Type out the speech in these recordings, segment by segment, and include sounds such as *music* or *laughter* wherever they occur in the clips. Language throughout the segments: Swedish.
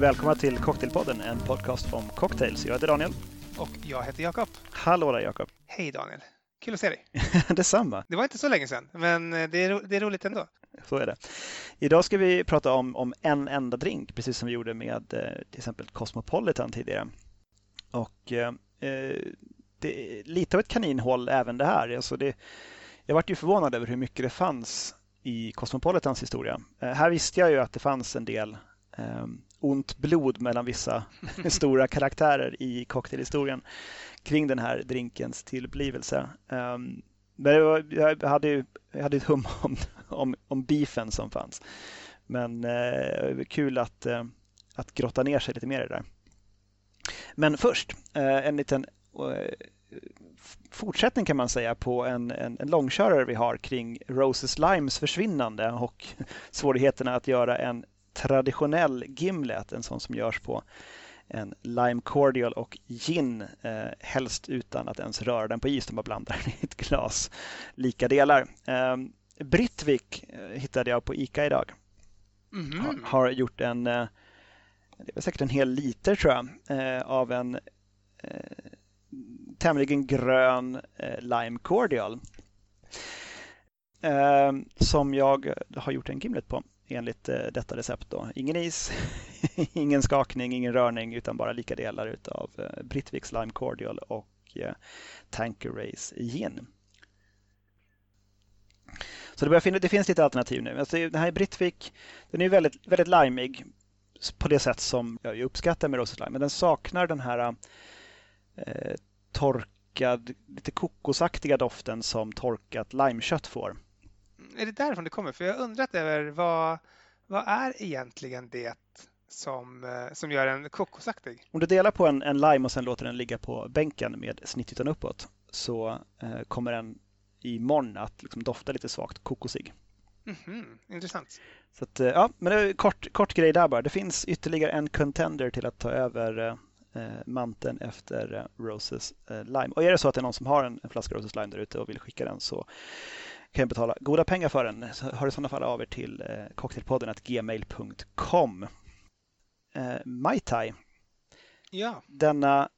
välkomna till Cocktailpodden, en podcast om cocktails. Jag heter Daniel. Och jag heter Jakob. Hallå där Jakob. Hej Daniel. Kul att se dig. *laughs* Detsamma. Det var inte så länge sedan, men det är, det är roligt ändå. Så är det. Idag ska vi prata om, om en enda drink, precis som vi gjorde med eh, till exempel Cosmopolitan tidigare. Och eh, det är lite av ett kaninhål även det här. Alltså det, jag vart ju förvånad över hur mycket det fanns i Cosmopolitans historia. Eh, här visste jag ju att det fanns en del eh, ont blod mellan vissa *laughs* stora karaktärer i cocktailhistorien kring den här drinkens tillblivelse. Um, men var, jag hade ju jag hade ett hum *laughs* om, om, om beefen som fanns. Men eh, kul att, eh, att grotta ner sig lite mer i det där. Men först eh, en liten eh, fortsättning kan man säga på en, en, en långkörare vi har kring Roses Limes försvinnande och svårigheterna att göra en traditionell gimlet, en sån som görs på en lime cordial och gin, eh, helst utan att ens röra den på is, de bara blandar den i ett glas, lika delar. Eh, Brittvik hittade jag på ICA idag. Mm har, har, gjort en, eh, det är säkert en hel liter tror jag, eh, av en eh, tämligen grön eh, lime cordial. Eh, som jag har gjort en gimlet på enligt eh, detta recept. Då. Ingen is, *laughs* ingen skakning, ingen rörning utan bara lika delar utav eh, Brittviks lime cordial och eh, Tanquerays gin. Så det, börjar det finns lite alternativ nu. Alltså, den här Brittvik den är väldigt, väldigt limig på det sätt som jag uppskattar med Roses Lime. Men den saknar den här eh, torkad, lite kokosaktiga doften som torkat limekött får. Är det därifrån det kommer? För jag har undrat över vad, vad är egentligen det som, eh, som gör en kokosaktig? Om du delar på en, en lime och sen låter den ligga på bänken med snittytan uppåt så eh, kommer den imorgon att liksom dofta lite svagt kokosig. Mm -hmm, intressant. Så att, eh, ja, men det är kort, kort grej där bara. Det finns ytterligare en contender till att ta över eh, eh, manteln efter eh, Roses eh, Lime. Och är det så att det är någon som har en, en flaska Roses Lime där ute och vill skicka den så kan betala goda pengar för den. Så hör i sådana fall av er till eh, cocktailpodden gmail.com. Eh, Mai Tai. Ja. Denna,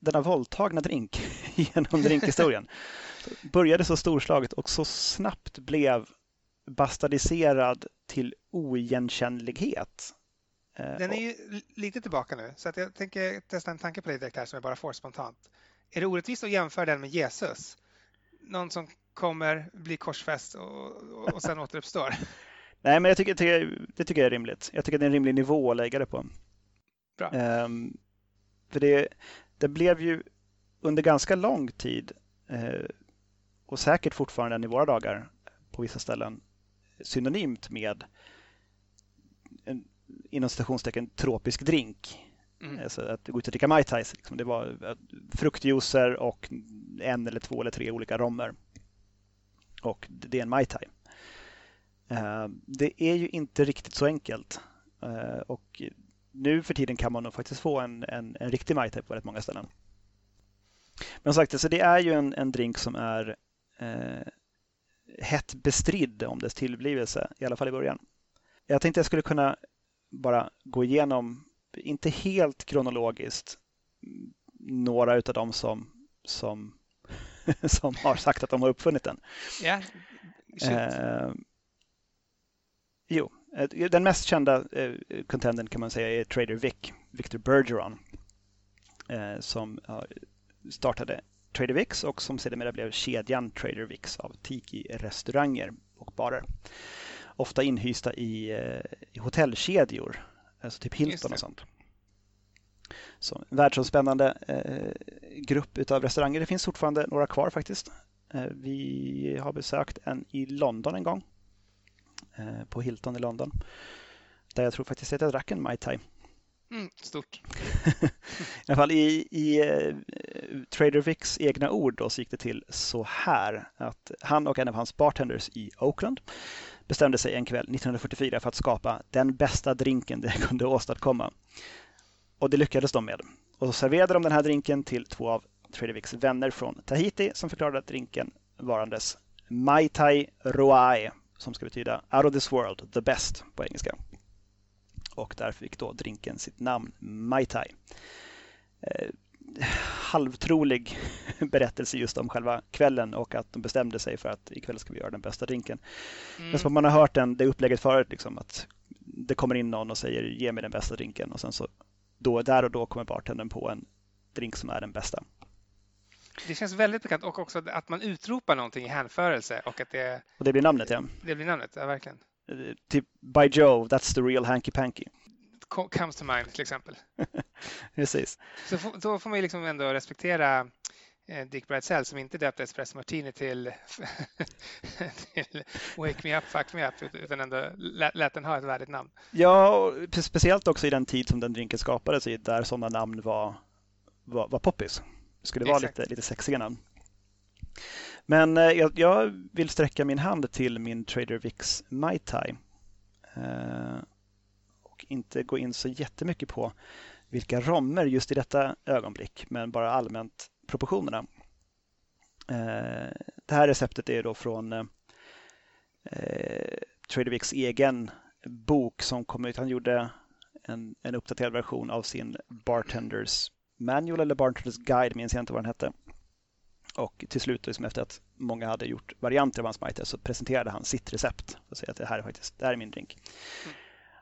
denna våldtagna drink *laughs* genom drinkhistorien *laughs* började så storslaget och så snabbt blev bastardiserad till oigenkännlighet Eh, Den är ju lite tillbaka nu, så att jag tänker testa en tanke på dig direkt här som jag bara får spontant. Är det orättvist att jämföra den med Jesus? Någon som kommer, blir korsfäst och, och sen återuppstår? *laughs* Nej, men jag tycker, det tycker jag är rimligt. Jag tycker det är en rimlig nivå att lägga det på. Bra. Um, för det, det blev ju under ganska lång tid uh, och säkert fortfarande i våra dagar på vissa ställen synonymt med en inom citationstecken tropisk drink. Mm. Alltså att gå ut och dricka Mai Tais. Liksom. Det var eh, fruktjuicer och en eller två eller tre olika rommer. Och det är en Mai Tai. Eh, det är ju inte riktigt så enkelt. Eh, och nu för tiden kan man nog faktiskt få en, en, en riktig Mai Tai på rätt många ställen. Men som sagt, alltså det är ju en, en drink som är eh, hett bestridd om dess tillblivelse, i alla fall i början. Jag tänkte jag skulle kunna bara gå igenom, inte helt kronologiskt, några av dem som, som, *laughs* som har sagt att de har uppfunnit den. Ja, eh, jo, eh, den mest kända eh, contendern kan man säga är Trader Vic, Victor Bergeron, eh, som startade Trader Vicks och som sedermera blev kedjan Trader Vicks av tiki-restauranger och barer ofta inhysta i, eh, i hotellkedjor, alltså typ Hilton och sånt. En världsomspännande eh, grupp utav restauranger. Det finns fortfarande några kvar faktiskt. Eh, vi har besökt en i London en gång. Eh, på Hilton i London. Där jag tror faktiskt att jag drack en Mai Tai. Mm, stort. *laughs* I alla fall i, i uh, Trader Vicks egna ord då, så gick det till så här att han och en av hans bartenders i Oakland bestämde sig en kväll 1944 för att skapa den bästa drinken de *laughs* kunde åstadkomma. Och det lyckades de med. Och så serverade de den här drinken till två av Trader Vicks vänner från Tahiti som förklarade att drinken varandes Mai Tai Roae som ska betyda out of this world, the best på engelska. och där fick då drinken sitt namn Mai Tai. Eh, halvtrolig *laughs* berättelse just om själva kvällen och att de bestämde sig för att ikväll ska vi göra den bästa drinken. Mm. Men som man har hört den, det upplägget förut, liksom, att det kommer in någon och säger ge mig den bästa drinken och sen så då, där och då kommer bartendern på en drink som är den bästa. Det känns väldigt bekant och också att man utropar någonting i hänförelse och att det... Och det blir namnet ja. Det blir namnet, ja verkligen. Eh, typ By Joe, that's the real hanky panky. Comes to mind till exempel. *laughs* Precis. Så då får man ju liksom ändå respektera Dick Bridesell som inte döpte Espresso Martini till, *laughs* till Wake Me Up, Fuck Me Up utan ändå lät den ha ett värdigt namn. Ja, speciellt också i den tid som den drinken skapades i där sådana namn var, var, var poppis. Det skulle vara lite, lite sexiga namn. Men eh, jag, jag, vill sträcka min hand till min Trader Vicks Mai Tai. Eh, och inte gå in så jättemycket på vilka rommer just i detta ögonblick, men bara allmänt proportionerna. Eh, det här receptet är då från eh, eh Tradervicks egen bok som kom ut. Han gjorde en, en uppdaterad version av sin Bartenders Manual eller Bartenders Guide, minns jag inte vad den hette. Och till slut, liksom efter att många hade gjort varianter av hans Mitre, så presenterade han sitt recept och säger att det här är faktiskt det här är min drink. Mm.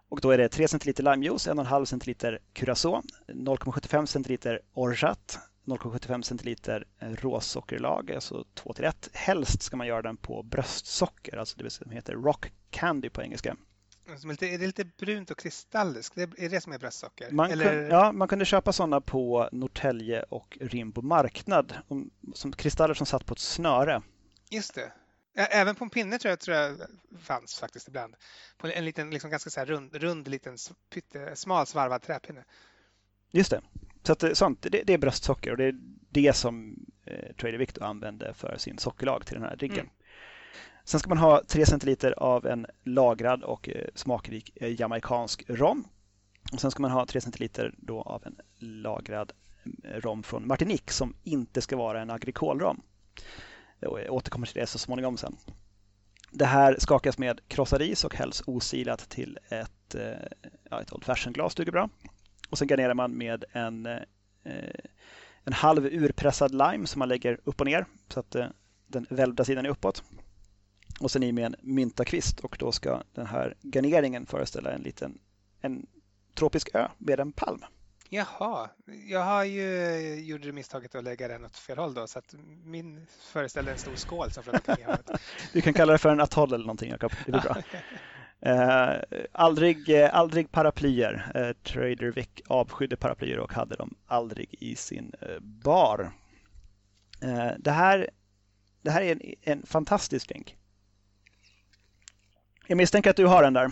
Och då är det 3 centiliter limejuice, 1,5 centiliter curacao, 0,75 centiliter orgeat, 0,75 centiliter råsockerlag, alltså 2 till 1. Helst ska man göra den på bröstsocker, alltså det som heter rock candy på engelska. Är, lite, är det lite brunt och kristalliskt? Det är det som är bröstsocker? Man, Eller... kun, ja, man kunde köpa sådana på Norrtälje och Rimbo marknad. Som kristaller som satt på ett snöre. Just det. Även på en pinne tror jag, tror jag fanns faktiskt ibland. På en liten, liksom ganska så rund, rund liten pytte, smal svarvad träpinne. Just det. Så att, sånt, det, det är bröstsocker och det är det som eh, Trader Victor använde för sin sockerlag till den här drinken. Mm. Sen ska man ha 3 centiliter av en lagrad och eh, smakrik eh, jamaicansk rom. Och sen ska man ha 3 centiliter då av en lagrad eh, rom från Martinique som inte ska vara en agrikolrom. Jag återkommer till det så småningom sen. Det här skakas med krossad ris och hälls osilat till ett, ja, ett Old Fashion-glas duger bra. Och sen garnerar man med en, en halv urpressad lime som man lägger upp och ner så att den välvda sidan är uppåt och sen i med en myntakvist och då ska den här garneringen föreställa en liten en tropisk ö med en palm. Jaha, jag har ju gjort misstaget att lägga den åt fel håll då så att min föreställer en stor skål som flödar *laughs* Du kan kalla det för en atoll eller någonting, Jakob. Det blir bra. *laughs* Eh, aldrig, eh, aldrig paraplyer. Eh, Trader Vic avskydde paraplyer och hade dem aldrig i sin eh, bar. Eh, det, här, det här är en, en fantastisk drink. Jag misstänker att du har den där.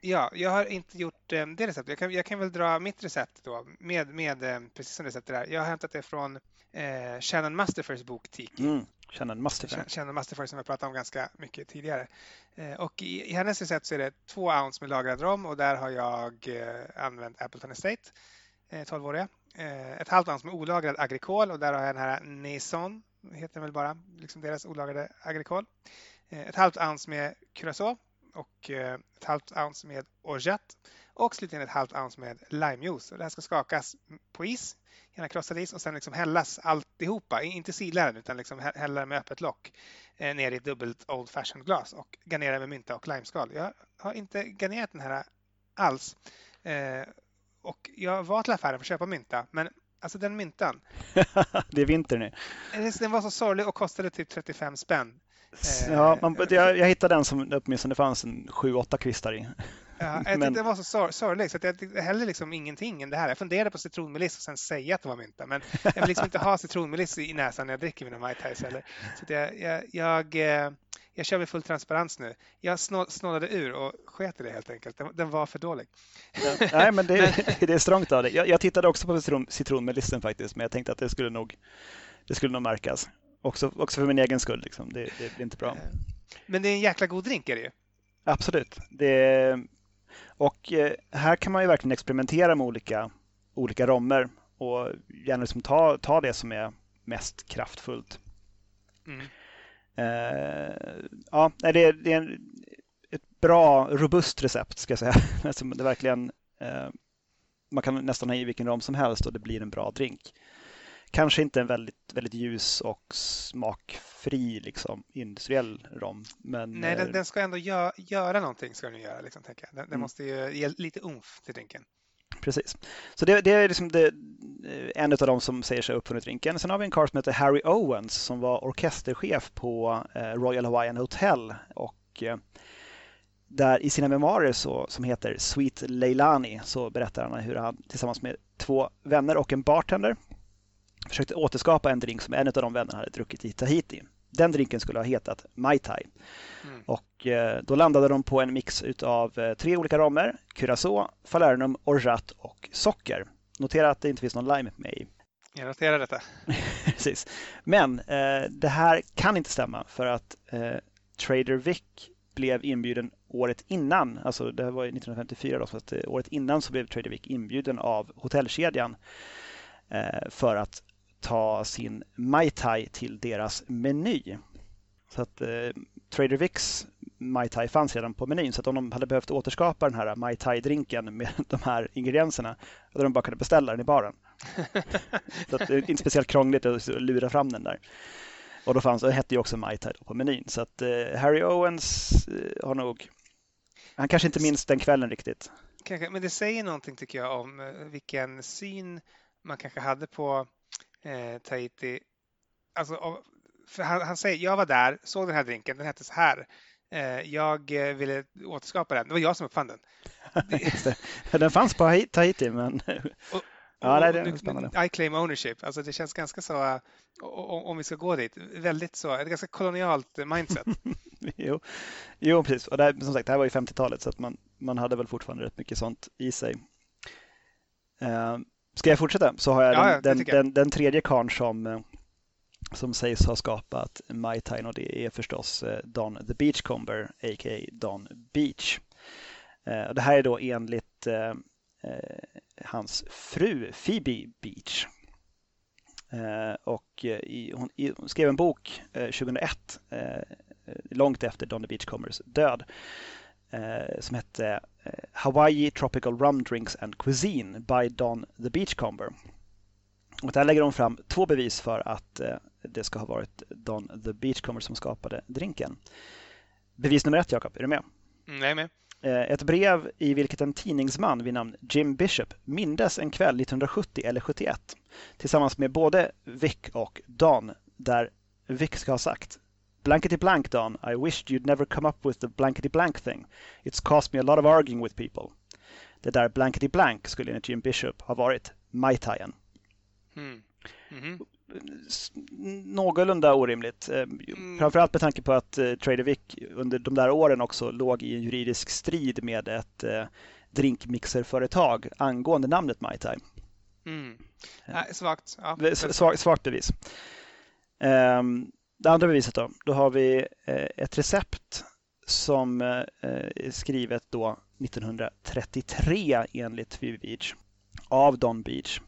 Ja, jag har inte gjort eh, det receptet. Jag kan, jag kan väl dra mitt recept då med, med precis som receptet där. Jag har hämtat det från eh, Shannon Masterfors bok Tiki. Mm, Shannon Masterfors. Shannon Masterfors som jag pratat om ganska mycket tidigare. Eh, och i, i, hennes recept så är det två ounce med lagrad rom och där har jag eh, använt Appleton Estate, eh, 12-åriga. Eh, ett halvt ounce med olagrad agrikol och där har jag den här Naison, heter den väl bara, liksom deras olagrade agrikol. ett halvt ounce med curacao och eh, ett halvt ounce med orgeat och slutligen ett halvt ounce med limejuice. Och det här ska skakas på is, gärna krossad is och sen liksom hällas alltihopa, inte sila den utan liksom hälla med öppet lock eh, ner i ett dubbelt Old Fashioned glas och garnera med mynta och limeskal. Jag har inte garnerat den här alls. Eh, och jag var till affären för att köpa mynta, men alltså den myntan. *laughs* det är vinter nu. Den var så sorglig och kostade typ 35 spänn. Ja, man, jag, jag hittade den som åtminstone fanns en sju, åtta kvistar i. Ja, jag men... det var så sor sorgligt så jag hellre liksom ingenting än det här. Jag funderade på citronmeliss och sen säga att det var mynta, men jag vill liksom inte ha citronmeliss i näsan när jag dricker mina Mai Tais heller. Så jag, jag, jag, eh, jag kör med full transparens nu. Jag snålade ur och sket i det helt enkelt. Den, den var för dålig. Ja, nej, men det, *laughs* *laughs* det är strångt av dig. Jag, jag, tittade också på citron, citronmelissen faktiskt, men jag tänkte att det skulle nog, det skulle nog märkas. Också, också för min egen skull. Liksom. Det, det blir inte bra. Eh, men det är en jäkla god drink är det ju. Absolut. Det, och eh, här kan man ju verkligen experimentera med olika, olika rommer och gärna liksom ta, ta det som är mest kraftfullt. Mm. Uh, ja, det, det är ett bra, robust recept ska jag säga. *laughs* Alltså, det verkligen Eh, man kan nästan ha i vilken rom som helst och det blir en bra drink. Kanske inte en väldigt, väldigt ljus och smakfri liksom, industriell rom. Men, Nej, den, den ska ändå gö göra någonting. Ska den göra, liksom, tänker jag. Den, den mm. måste ju ge lite umf till drinken. Precis. Så det, det är liksom det, en av dem som säger sig ha uppfunnit drinken. Sen har vi en karl som heter Harry Owens som var orkesterchef på Royal Hawaiian Hotel och där i sina memoarer så, som heter Sweet Leilani så berättar han hur han tillsammans med två vänner och en bartender försökte återskapa en drink som en av de vännerna hade druckit i Tahiti. Den drinken skulle ha hetat Mai Tai. Mm. Och eh, då landade de på en mix av eh, tre olika romer, Curacao, Falernum, Orgeat och socker. Notera att det inte finns någon lime med i. Jag noterar detta. *laughs* Precis. Men eh, det här kan inte stämma för att eh, Trader Vic blev inbjuden året innan, alltså det var 1954 då, så att året innan så blev Trader Vic inbjuden av hotellkedjan eh, för att ta sin Mai Tai till deras meny. Så att eh, Trader Vicks Mai Tai fanns redan på menyn så att om de hade behövt återskapa den här Mai Tai-drinken med *laughs* de här ingredienserna hade de bara kunnat beställa den i baren. *laughs* så att det är inte speciellt krångligt att lura fram den där. Och då fanns, det hette ju också Mai Tai på menyn så att eh, Harry Owens eh, har nog han kanske inte minns den kvällen riktigt. Men det säger någonting tycker jag om eh, vilken syn man kanske hade på eh, Tahiti. Alltså, för han, han, säger, jag var där, såg den här drinken, den hette så här. Eh, jag eh, ville återskapa den. Det var jag som uppfann den. *laughs* den fanns på Tahiti, men... Och, ja, det är spännande. I claim ownership. Alltså det känns ganska så, om vi ska gå dit, väldigt så, ett ganska kolonialt mindset. *laughs* jo. jo, precis. Och det här, som sagt, det här var ju 50-talet så att man, man hade väl fortfarande rätt mycket sånt i sig. Ska jag fortsätta? Så har jag ja, den, den, den, den, tredje karn som, eh, som sägs ha skapat Mai Tai och det är förstås eh, Don the Beachcomber, a.k.a. Don Beach. Eh, det här är då enligt hans fru Phoebe Beach. Och hon, hon skrev en bok 2001, långt efter Don the Beachcombers död, eh, som hette eh, Hawaii Tropical Rum Drinks and Cuisine by Don the Beachcomber. Och där lägger de fram två bevis för att eh, det ska ha varit Don the Beachcomber som skapade drinken. Bevis nummer ett, Jakob, är du med? Mm, jag är med. Eh, ett brev i vilket en tidningsman vid namn Jim Bishop mindes en kväll 1970 eller 71 tillsammans med både Vic och Don där Vic ska ha sagt blankety blank Don, I wished you'd never come up with the blankety blank thing. It's cost me a lot of arguing with people. Det där blankety blank skulle enligt Jim Bishop ha varit Mai Taien. Mm. Mm -hmm. Någorlunda orimligt. Eh, mm. Framförallt med tanke på att eh, Trader Vic under de där åren också låg i en juridisk strid med ett eh, drinkmixerföretag angående namnet Mai Tai. Mm. Svagt. Ja, svagt, svagt bevis. Um, det andra beviset då, då har vi eh, ett recept som eh, eh, är skrivet då 1933 enligt Phoebe Beach av Don Beach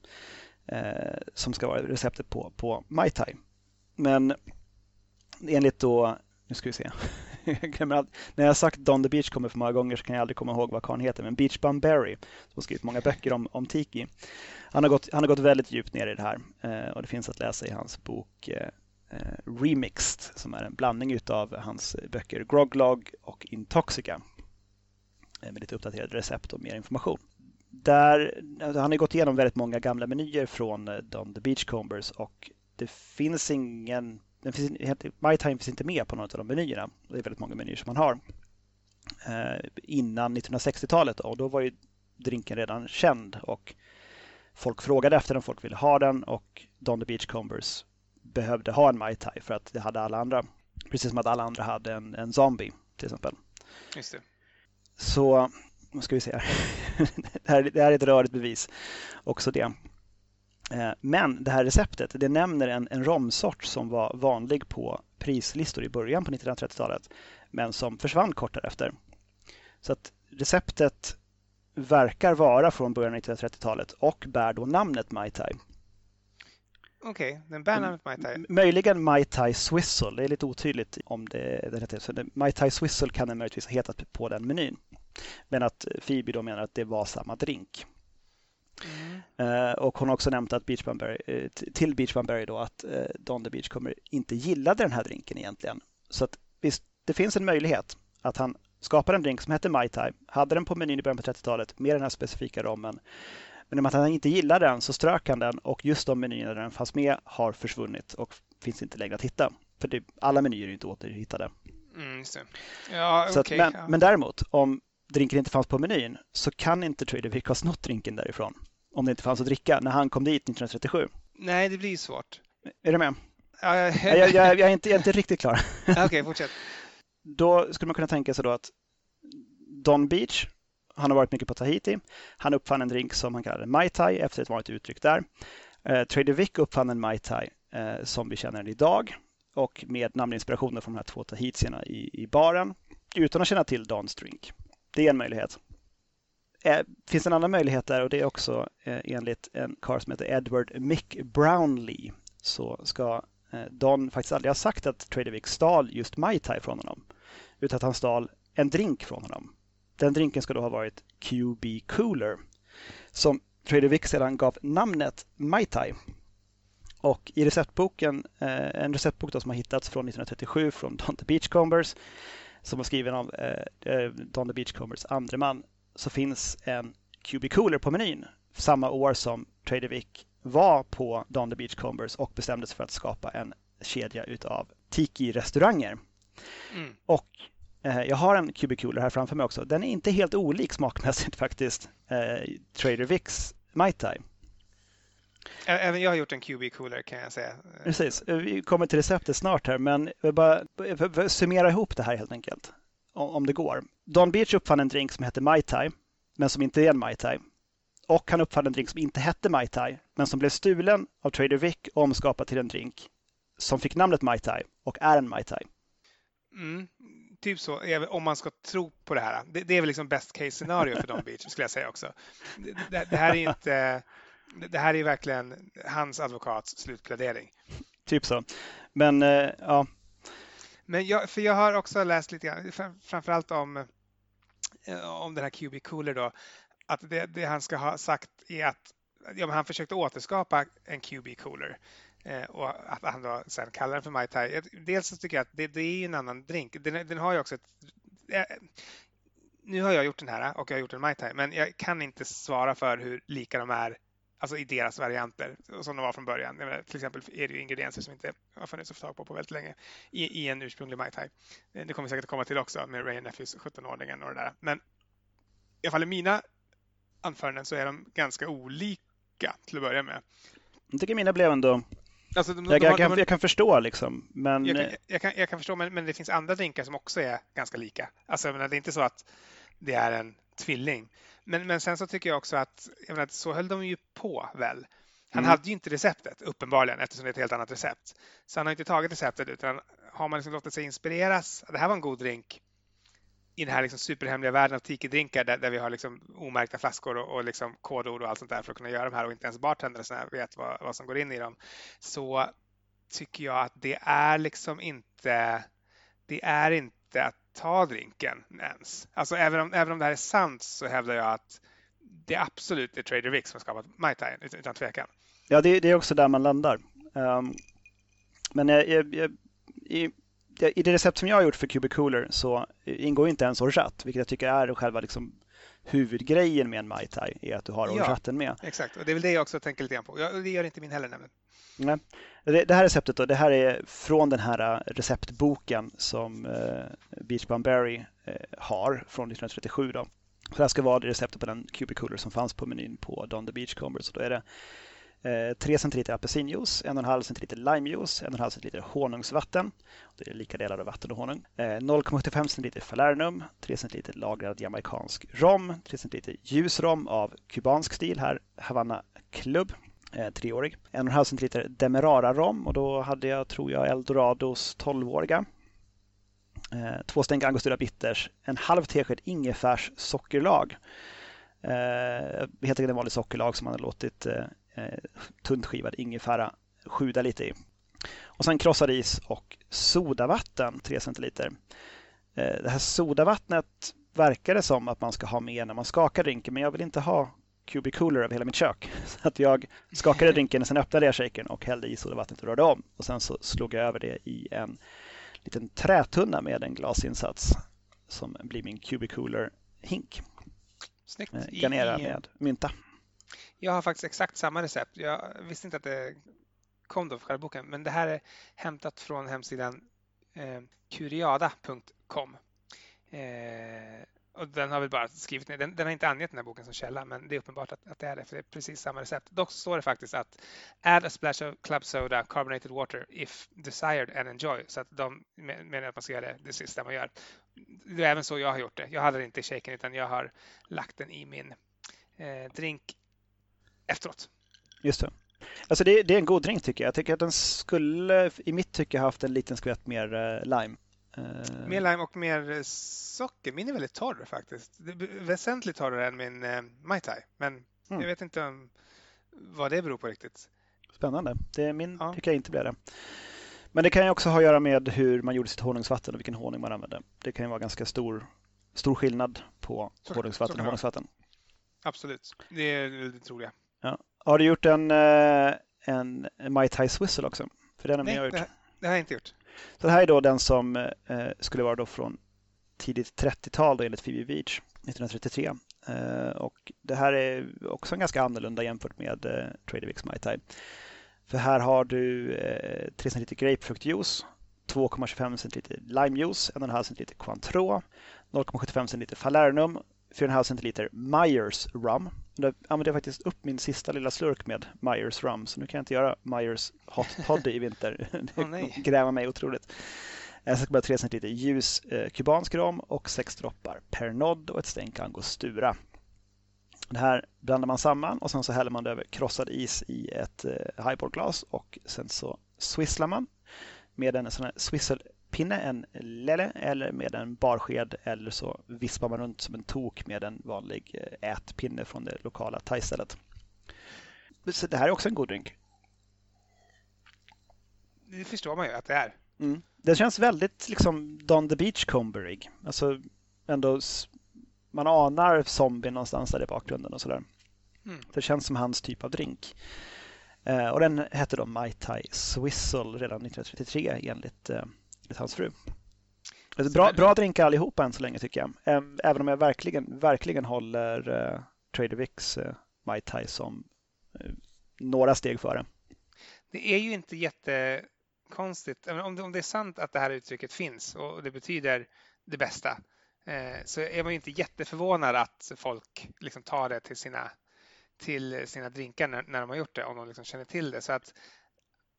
som ska vara receptet på, på Mai Tai. Men enligt då, nu ska vi se, *laughs* när jag har sagt Don the Beach kommer för många gånger så kan jag aldrig komma ihåg vad karln heter, men Beach Bum Berry som har skrivit många böcker om, om Tiki. Han har, gått, han har gått väldigt djupt ner i det här och det finns att läsa i hans bok Eh, remixed som är en blandning av hans böcker Groglog och Intoxica eh, med lite uppdaterade recept och mer information. Där, alltså, han har gått igenom väldigt många gamla menyer från eh, Don the Beachcombers och det finns ingen den finns, My Time finns inte med på någon av de menyerna. Det är väldigt många menyer som man har. Eh, innan 1960-talet och då var ju drinken redan känd och folk frågade efter den, folk ville ha den och Don the Beachcombers behövde ha en Mai Tai för att det hade alla andra. Precis som att alla andra hade en, en zombie till exempel. Just det. Så, vad ska vi se här. *laughs* det, här det här är ett rörigt bevis också det. Eh, men det här receptet det nämner en, en romsort som var vanlig på prislistor i början på 1930-talet men som försvann kort därefter. Så att receptet verkar vara från början av 1930-talet och bär då namnet Mai Tai. Okej, okay, den bär namnet Mai Tai. Möjligen Mai Tai Swizzle. Det är lite otydligt om det, det heter. Så Mai Tai Swizzle kan den möjligtvis ha hetat på den menyn. Men att Phoebe då menar att det var samma drink. Mm. Eh, och hon har också nämnt att Beach Bumberry, eh, till Beach Bumberry då att eh, Don the Beach kommer inte gillade den här drinken egentligen. Så att visst, det finns en möjlighet att han skapade en drink som hette Mai Tai, hade den på menyn i början på 30-talet med den här specifika rommen. Men om att han inte gillar den så strök han den och just de menyerna där den fanns med har försvunnit och finns inte längre att hitta. För det, alla menyer är inte återhittade. Mm. Ja, Så att, men, ja. men däremot, om drinken inte fanns på menyn så kan inte Trader Vic ha snott drinken därifrån. Om det inte fanns att dricka när han kom dit 1937. Nej, det blir svårt. Är du med? Ja, jag, Jag, jag, jag, är, inte, jag är inte riktigt klar. *laughs* Okej, fortsätt. Då skulle man kunna tänka sig då att Don Beach, han har varit mycket på Tahiti. Han uppfann en drink som han kallade Mai Tai efter ett vanligt uttryck där. Eh, Trader Vic uppfann en Mai Tai eh, som vi känner den idag och med namninspirationer från de här två tahitierna i, i baren utan att känna till Dons drink. Det är en möjlighet. Eh, finns en annan möjlighet där och det är också eh, enligt en karl som heter Edward Mick Brownlee så ska eh, Don faktiskt aldrig ha sagt att Trader Vic stal just Mai Tai från honom utan att han stal en drink från honom. Den drinken ska då ha varit QB Cooler som Trader Vic sedan gav namnet Mai Tai. Och i receptboken, eh, en receptbok som har hittats från 1937 från *laughs* Don the Beachcombers som var skriven av eh, eh, Don the Beachcombers andre man så finns en QB Cooler på menyn samma år som Trader Vic var på Don the Beachcombers och bestämde sig för att skapa en kedja utav tiki-restauranger. Mm. Och jag har en Cooler här framför mig också. Den är inte helt olik smakmässigt *laughs* faktiskt eh, Trader Vic's Mai Tai. Även jag har gjort en QB cooler kan jag säga. Precis, Eh, vi kommer till receptet snart här men bara summera ihop det här helt enkelt. Om det går. Don Beach uppfann en drink som heter Mai Tai men som inte är en Mai Tai. Och han uppfann en drink som inte hette Mai Tai men som blev stulen av Trader Vic och omskapad till en drink som fick namnet Mai Tai och är en Mai Tai. Mm. Typ så, om man ska tro på det här. Det, det är väl liksom best case scenario för Don Beach skulle jag säga också. Det, det, här är inte, det- här är verkligen hans advokats slutplädering. Typ så. Men eh, ja, Men jag, för jag har också läst lite grann, fram- framförallt om, eh, om den här QB Cooler då, att det, det han ska ha sagt är att ja, han försökte återskapa en QB Cooler Eh, och att han då sen kallar den för Mai Tai. Dels så tycker jag att det, det är ju en annan drink. Den, den har ju också ett... Eh, nu har jag gjort den här eh, och jag har gjort en Mai Tai, men jag kan inte svara för hur lika de är alltså i deras varianter som de var från början. Menar, till exempel är det ju ingredienser som inte har funnits att få tag på på väldigt länge i, i en ursprunglig Mai Tai. Det kommer vi säkert att komma till också med Ray Nephews 17-ordningen och det där. Men i alla fall i mina anföranden så är de ganska olika till att börja med. jag tycker mina blev ändå... Alltså, de, Jag, de, jag, kan, jag kan förstå liksom, men... jag, jag, kan, jag kan förstå, men, men det finns andra drinkar som också är ganska lika. Alltså, menar, det är inte så att det är en tvilling. Men, men sen så tycker jag också att jag menar, så höll de ju på väl. Han Mm. hade ju inte receptet uppenbarligen eftersom det är ett helt annat recept. Så han har inte tagit receptet utan har man liksom låtit sig inspireras. Det här var en god drink i den här liksom superhemliga världen av tiki-drinkar där, där vi har liksom omärkta flaskor och, och liksom kodord och allt sånt där för att kunna göra de här och inte ens bartendrarna vet vad, vad som går in i dem. Så tycker jag att det är liksom inte, det är inte att ta drinken ens. Alltså även om, även om det här är sant så hävdar jag att det absolut är Trader Vic som har skapat Mai Tai utan, utan tvekan. Ja, det, det är också där man landar. Um, men jag, jag, jag, i, i det recept som jag har gjort för QB Cooler så ingår inte ens orgeat, vilket jag tycker är själva liksom huvudgrejen med en Mai Tai, är att du har orgeaten med. Exakt, och det är väl det jag också tänker lite grann på. Ja, det gör inte min heller nämligen. Nej. Det, det här receptet då, det här är från den här eh, receptboken som eh, Beach Bum Berry eh, har från 1937. Då. Så det här ska vara det receptet på den QB Cooler som fanns på menyn på Don the Beachcomber. Så då är det Eh, 3 centiliter apelsinjuice, 1,5 centiliter limejuice, 1,5 centiliter honungsvatten. Det är lika delar av vatten och honung. Eh, 0,75 centiliter falernum, 3 centiliter lagrad jamaicansk rom, 3 centiliter ljus rom av kubansk stil här, Havanna Club eh, treårig. En och en halv centiliter Demerara-rom och då hade jag, tror jag, Eldorados 12-åriga. Två stänk Angostura Bitters, en halv tesked ingefärs sockerlag. Helt enkelt en vanlig sockerlag som man har låtit eh, tunt skivad ingefära sjuda lite i. Och sen krossad is och sodavatten 3 centiliter. Eh, det här sodavattnet verkar det som att man ska ha med när man skakar drinken men jag vill inte ha QB Cooler över hela mitt kök. *laughs* Så att jag skakade *laughs* drinken och sen öppnade jag shakern och hällde i sodavattnet och rörde om. Och sen så slog jag över det i en liten trätunna med en glasinsats som blir min QB Cooler hink. Snyggt. Eh, garnera med mynta. Jag har faktiskt exakt samma recept. Jag visste inte att det kom då för själva boken, men det här är hämtat från hemsidan eh, curiada.com. Eh, och den har väl bara skrivit ner, den, den, har inte angett den här boken som källa, men det är uppenbart att, att det är det, för det är precis samma recept. Dock står det faktiskt att add a splash of club soda, carbonated water if desired and enjoy. Så att de menar att man ska göra det, det sista man gör. Det är även så jag har gjort det. Jag hade det inte i shaken utan jag har lagt den i min eh, drink efteråt. Just det. Alltså det, det, är en god drink tycker jag. Jag tycker att den skulle i mitt tycke haft en liten skvätt mer eh, lime. Uh... Mer lime och mer socker. Min är väldigt torr faktiskt. väsentligt torrare än min Mai Tai. Men mm. jag vet inte om, vad det beror på riktigt. Spännande. Det, min ja. tycker jag inte blir det. Men det kan ju också ha att göra med hur man gjorde sitt honungsvatten och vilken honung man använde. Det kan ju vara ganska stor, stor skillnad på så, honungsvatten och honungsvatten. Absolut, det är det troliga. Ja. Har du gjort en, eh, en Mai Tai Swizzle också? För den har Nej, jag gjort. Det, det har jag inte gjort. Så det här är då den som eh, skulle vara då från tidigt 30-tal enligt Phoebe Beach 1933. Eh, och det här är också ganska annorlunda jämfört med eh, Trader Mai Tai. För här har du eh, 3 cl grapefruktjuice, 2,25 cl limejuice, 1,5 cl Cointreau, 0,75 cl Falernum, 4,5 cl Myers rum. Jag använde faktiskt upp min sista lilla slurk med Myers rum, så nu kan jag inte göra Myers hot toddy i vinter. *laughs* Det oh, gräver mig otroligt. Jag ska bara 3 cl ljus eh, kubansk rom och 6 droppar Pernod och ett stänk angostura. Det här blandar man samman och sen så häller man det över krossad is i ett eh, highballglas och sen så swisslar man med en sån här swisselpinne, en lelle eller med en barsked eller så vispar man runt som en tok med en vanlig eh, ätpinne från det lokala thaistället. Så det här är också en god drink. Det förstår man ju att det är. Mm. Den känns väldigt liksom Don the Beachcomberig. Alltså ändå man anar zombien någonstans där i bakgrunden och sådär. Mm. Det känns som hans typ av drink. Eh, och den hette då Mai Tai Swizzle redan 1933 enligt, eh, enligt hans fru. Alltså, bra, bra drinkar allihopa än så länge tycker jag. Även om jag verkligen, verkligen håller eh, Trader Vicks eh, Mai Tai som eh, några steg före. Det är ju inte jättekonstigt, om om det är sant att det här uttrycket finns och det betyder det bästa så är man inte jätteförvånad att folk liksom tar det till sina, till sina drinkar när, när de har gjort det, om de liksom känner till det. Så att,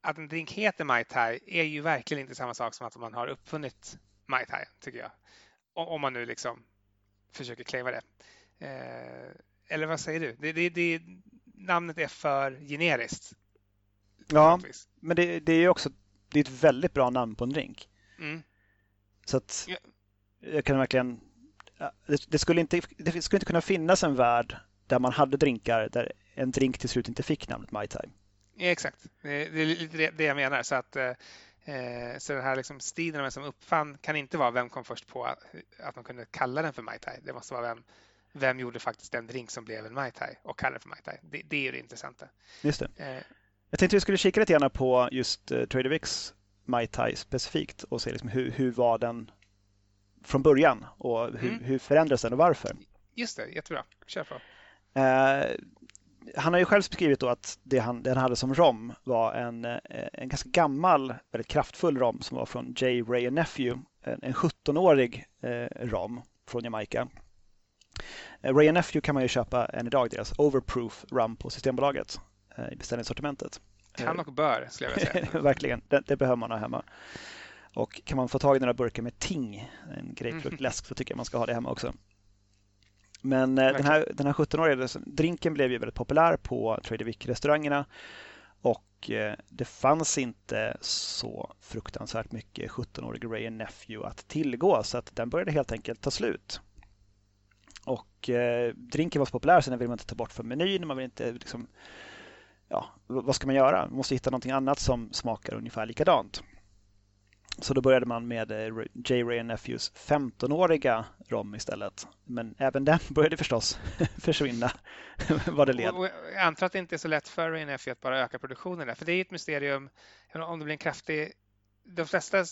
att en drink heter Mai Tai är ju verkligen inte samma sak som att man har uppfunnit Mai Tai, tycker jag. Om, man nu liksom försöker claima det. Eh, eller vad säger du? Det, det, det, namnet är för generiskt. Ja, men det, det är också det är ett väldigt bra namn på en drink. Mm. Så att ja jag kan verkligen... Det skulle, inte, det skulle inte kunna finnas en värld där man hade drinkar där en drink till slut inte fick namnet Mai Tai. Exakt, det är lite det jag menar. Så, att, eh, så den här liksom stilen vem som uppfann kan inte vara vem kom först på att man kunde kalla den för Mai Tai. Det måste vara vem, vem gjorde faktiskt den drink som blev en Mai Tai och kallade för Mai Tai. Det, det är det intressanta. Just det. Eh. Jag tänkte vi skulle kika lite grann på just uh, Trader Vicks Mai Tai specifikt och se liksom hur, hur var den från början och hur, mm. hur förändras den och varför? Just det, jättebra. Kör på. Eh, han har ju själv beskrivit då att det han, det han hade som rom var en, eh, en ganska gammal, väldigt kraftfull rom som var från J. Ray Nephew, en, en 17-årig eh, rom från Jamaica. Eh, Ray Nephew kan man ju köpa än idag, deras Overproof rum på Systembolaget eh, i beställningssortimentet. Kan och bör, skulle jag vilja säga. *laughs* Verkligen, det, det behöver man ha hemma. Och kan man få tag i några burkar med Ting, en grapefruktläsk, så tycker jag man ska ha det hemma också. Men eh, den här, den här 17-åriga drinken blev ju väldigt populär på Trader Vic-restaurangerna och eh, det fanns inte så fruktansvärt mycket 17-årig Ray Nephew att tillgå så att den började helt enkelt ta slut. Och eh, drinken var så populär så den vill man inte ta bort från menyn. Man vill inte liksom, ja, vad ska man göra? Man måste hitta någonting annat som smakar ungefär likadant. Så då började man med J. Ray Nephews 15-åriga rom istället. Men även den *laughs* började förstås *laughs* försvinna *laughs* vad det led. Jag antar att det inte är så lätt för Ray Nephew att bara öka produktionen där, för det är ett mysterium om det blir en kraftig... De flesta,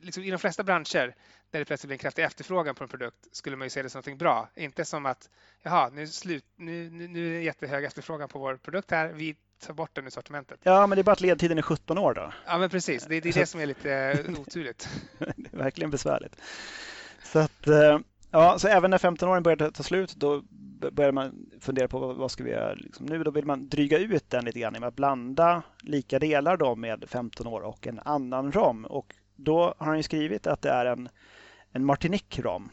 liksom I de flesta branscher där det plötsligt blir en kraftig efterfrågan på en produkt skulle man ju se det som något bra. Inte som att jaha, nu, slut, nu, nu, nu är det jättehög efterfrågan på vår produkt här. Vi ta bort den ur sortimentet. Ja, men det är bara att ledtiden är 17 år då. Ja, men precis. Det, det är det som är lite *laughs* oturligt. det är verkligen besvärligt. Så att, eh, ja, så även när 15-åringen började ta slut, då började man fundera på vad ska vi göra liksom nu? Då vill man dryga ut den lite grann genom att blanda lika delar då med 15 år och en annan rom. Och då har han ju skrivit att det är en, en Martinique rom.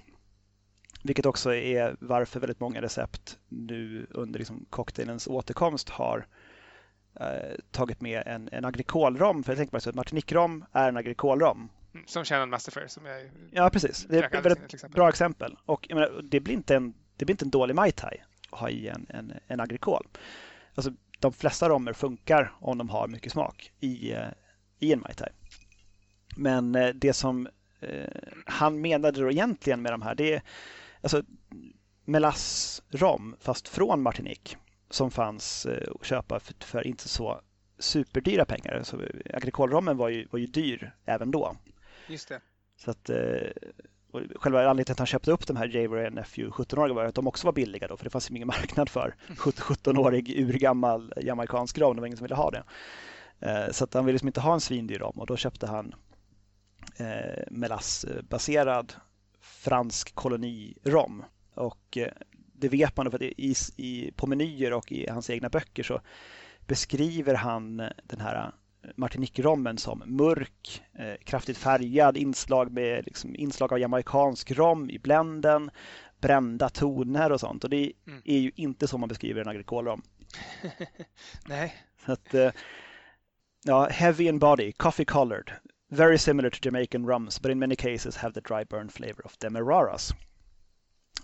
Vilket också är varför väldigt många recept nu under liksom cocktailens återkomst har eh, tagit med en, en agrikolrom. För jag tänker bara att Martinique-rom är en agrikolrom. Mm, som Shannon Masterfair som jag Ja, precis. Det är ett väldigt exempel. bra exempel. Och menar, det, blir inte en, det blir inte en dålig Mai Tai att ha i en, en, en agrikol. Alltså, de flesta romer funkar om de har mycket smak i, eh, i en Mai Tai. Men eh, det som eh, han menade då egentligen med de här, det är alltså melass rom fast från Martinique som fanns eh, att köpa för, för inte så superdyra pengar. Så Agrikolrommen var ju, var ju dyr även då. Just det. Så att, eh, själva anledningen till att han köpte upp de här Javer Nephew 17-åriga var att de också var billiga då, för det fanns ju ingen marknad för 17-årig urgammal jamaicansk rom. Det var ingen som ville ha det. Eh, så att han ville liksom inte ha en svindyr rom och då köpte han eh, melassbaserad fransk kolonirom. Och det vet man för att i, i, på menyer och i hans egna böcker så beskriver han den här Martinique-rommen som mörk, eh, kraftigt färgad, inslag med liksom, inslag av jamaicansk rom i bländen, brända toner och sånt. Och det mm. är ju inte så man beskriver en agrikolrom. *laughs* Nej. Så att, eh, ja, heavy in body, coffee colored, very similar to Jamaican rums, but in many cases have the dry burn flavor of Demeraras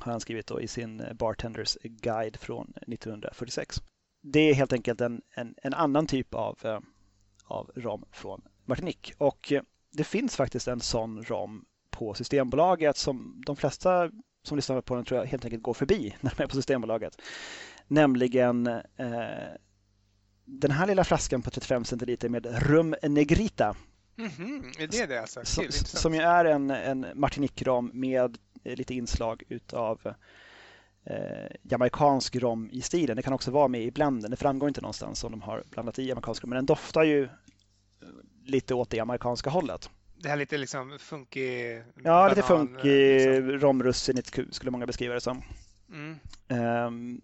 har han skrivit då i sin eh, Bartenders Guide från 1946. Det är helt enkelt en, en, en annan typ av, eh, av rom från Martinique. Och eh, det finns faktiskt en sån rom på Systembolaget som de flesta som lyssnar på den tror jag helt enkelt går förbi *laughs* när de är på Systembolaget. Nämligen eh, den här lilla flaskan på 35 centiliter med rum negrita. Mm -hmm. Är det det alltså? Som, som ju är en, en Martinique-rom med lite inslag utav eh, jamaicansk rom i stilen. Det kan också vara med i blenden. Det framgår inte någonstans om de har blandat i jamaicansk rom, men den doftar ju eh, lite åt det jamaicanska hållet. Det här lite liksom funky... Ja, banan, lite funky liksom. romrussinigt skulle många beskriva det som. Mm. Um,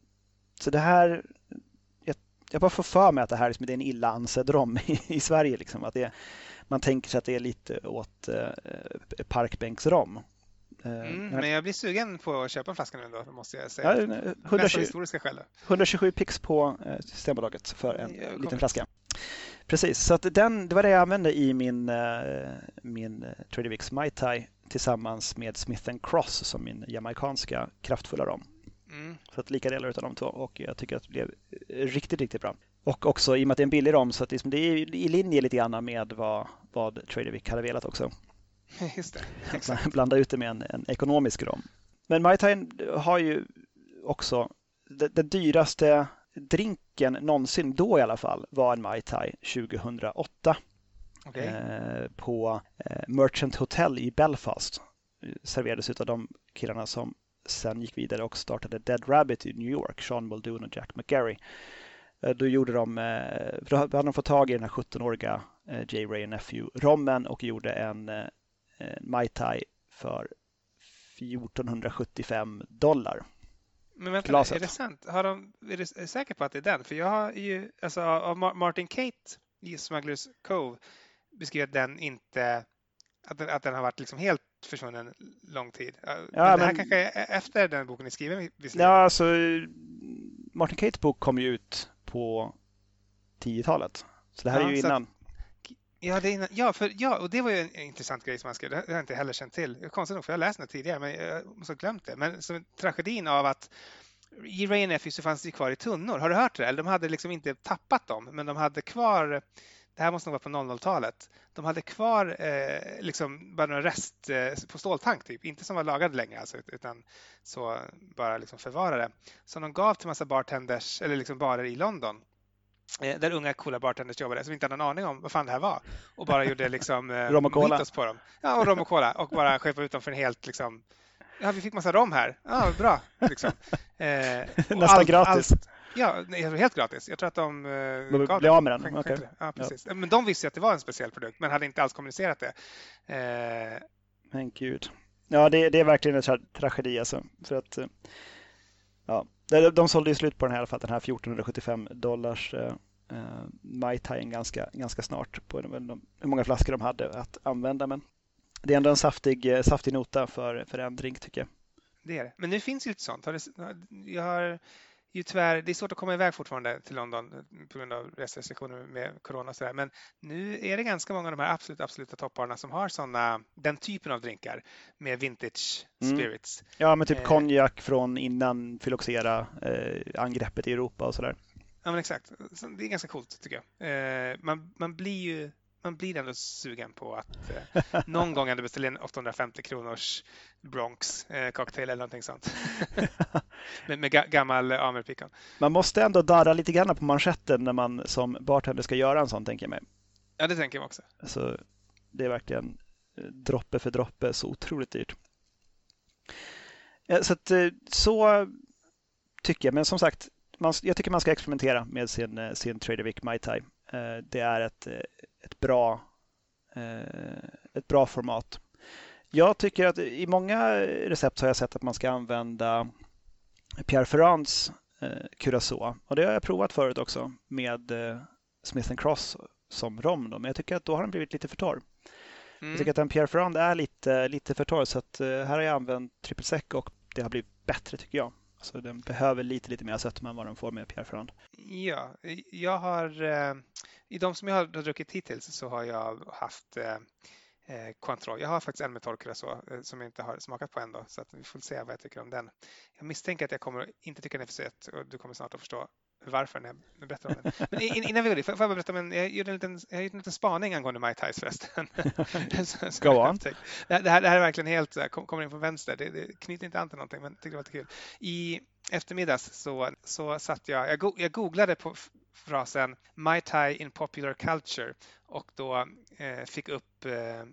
så det här... Jag, jag bara får för mig att det här liksom, det är en illa ansedd rom *laughs* i, i Sverige. Liksom, att det, man tänker sig att det är lite åt uh, parkbänksrom. Eh, mm, men jag blir sugen på att köpa flaskan nu då, måste jag säga. Ja, 120, historiska skäl. 127 pix på eh, Systembolaget för en liten flaska. Precis, så att den, det var det jag använde i min, eh, min Trader Vicks Mai Tai tillsammans med Smith Cross som min jamaicanska kraftfulla rom. Mm. Så att lika delar av de två och jag tycker att det blev riktigt, riktigt bra. Och också i och med att det är en billig rom så att det är i linje lite grann med vad, vad Trader Vic hade velat också. *laughs* Just det, exakt. Blanda ut det med en, en ekonomisk rom. Men Mai Tai har ju också den dyraste drinken någonsin, då i alla fall, var en Mai Tai 2008. Okay. Eh, på eh, Merchant Hotel i Belfast. Serverades av de killarna som sen gick vidare och startade Dead Rabbit i New York, Sean Muldoon och Jack McGarry. Eh, då gjorde de, eh, då hade de fått tag i den här 17-åriga eh, J. Ray Nephew-rommen och gjorde en Eh, Mai Tai för 1475 dollar. Men vänta, Glaset. är det sant? Har de, är du säker på att det är den? För jag har ju, alltså av Martin Kate i Smugglers Cove beskrivit den inte, att den, att den har varit liksom helt försvunnen lång tid. Ja, men det här men, kanske är efter den boken är skriven? Ja, alltså Martin Kates bok kom ju ut på 10-talet. Så det här ja, är ju innan. Ja, det innan, ja, för, ja, och det var ju en intressant grej som han skrev. Det har jag inte heller känt till. Konstigt nog, för jag har läst den tidigare, men jag måste ha glömt det. Men som tragedin av att i Rain så fanns det kvar i tunnor. Har du hört det? Eller de hade liksom inte tappat dem, men de hade kvar det här måste nog vara på 00-talet. De hade kvar eh, liksom bara några rest eh, på ståltank, typ. inte som var lagade länge alltså, utan så bara liksom förvarade. Som de gav till massa bartenders, eller liksom barer i London. Eh, där unga coola bartenders jobbade som inte hade någon aning om vad fan det här var och bara gjorde liksom *laughs* eh, rom och cola. på dem. Ja, och rom och cola och bara skepade ut dem för en helt liksom Ja, vi fick massa rom här. Ja, bra. Liksom. *laughs* Eh, Nästan allt, gratis. Allt, Ja, helt gratis. Jag tror att de, eh, gav blev av med den? Okay. ja, precis. Ja. Men de visste att det var en speciell produkt men hade inte alls kommunicerat det. Eh... Men gud. Ja, det, det, är verkligen en tragedi alltså. För att, ja, de sålde ju slut på den här i alla fall, den här 1475 dollars eh, eh Mai Tai ganska, ganska snart på de, hur många flaskor de hade att använda. Men det är ändå en saftig, eh, saftig nota för, för en drink tycker jag. Det är det. Men nu finns ju lite sånt. Jag har ju tyvärr, det är svårt att komma iväg fortfarande till London eh, på grund av reserestriktioner med corona och sådär. Men nu är det ganska många av de här absolut absoluta topparna som har sådana, den typen av drinkar med vintage mm. spirits. Mm. Ja, men typ eh, konjak från innan Phylloxera eh, angreppet i Europa och sådär. Ja, men exakt. Det är ganska coolt tycker jag. Eh, man, man blir ju man blir ändå sugen på att eh, någon gång ändå beställa en 850 kronors Bronx eh, cocktail eller någonting sånt. *laughs* med, med gammal Amerpicon. Man måste ändå darra lite grann på manschetten när man som bartender ska göra en sån, tänker jag mig. Ja, det tänker jag också. Så det är verkligen eh, droppe för droppe så otroligt dyrt. Så, att, eh, så tycker jag, men som sagt, man, jag tycker man ska experimentera med sin, eh, sin Trader Vic Mai Tai. Det är ett, ett, bra, ett bra format. Jag tycker att i många recept har jag sett att man ska använda Pierre Ferrands eh, Curacao. Och det har jag provat förut också med eh, Smith Cross som rom. Då. Men jag tycker att då har den blivit lite för torr. Mm. Jag tycker att en Pierre Ferrand är lite, lite för torr så att eh, här har jag använt triple sec och det har blivit bättre tycker jag. Så den behöver lite, lite mer sötma än vad den får med Pierre Ferrand. Ja, jag har eh, i de som jag har druckit hittills så har jag haft eh, eh, Cointreau. Jag har faktiskt en med torrcuracao eh, som jag inte har smakat på än då, så att vi får se vad jag tycker om den. Jag misstänker att jag kommer inte tycka den är för söt och du kommer snart att förstå varför när jag berättar om den. *laughs* Men innan vi går dit, får jag berätta om jag gjorde en liten, jag gjorde en liten spaning angående Mai Tais förresten. *laughs* Go on. Det här, det här är verkligen helt, kommer in från vänster, det, det knyter inte an till någonting men tycker det var lite kul. I eftermiddags så, så satt jag, jag, go, jag googlade på frasen Mai Tai in popular culture och då eh, fick upp eh,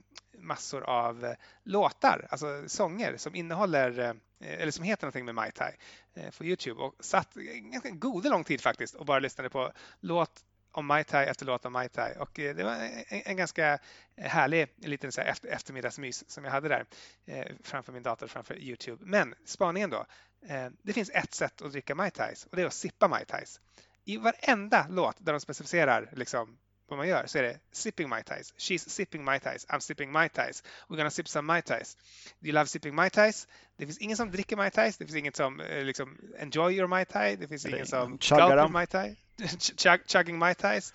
massor av eh, låtar, alltså sånger som innehåller eh, eller som heter någonting med Mai Tai eh, på Youtube och satt ganska god lång tid faktiskt och bara lyssnade på låt om Mai Tai efter låt om Mai Tai och det var en, en ganska härlig liten så här eftermiddagsmys som jag hade där framför min dator framför Youtube. Men spaningen då. det finns ett sätt att dricka Mai Tais och det är att sippa Mai Tais i varenda låt där de specificerar liksom, vad man gör så är det sipping Mai Tais. She's sipping Mai Tais. I'm sipping Mai Tais. We're gonna sip some Mai Tais. Do you love sipping Mai Tais? Det finns ingen som dricker Mai Tais. Det finns ingen som eh, liksom enjoy your Mai Tai. Det finns ingen som gulpar Mai Tai. Chug, chugging Mai Tais.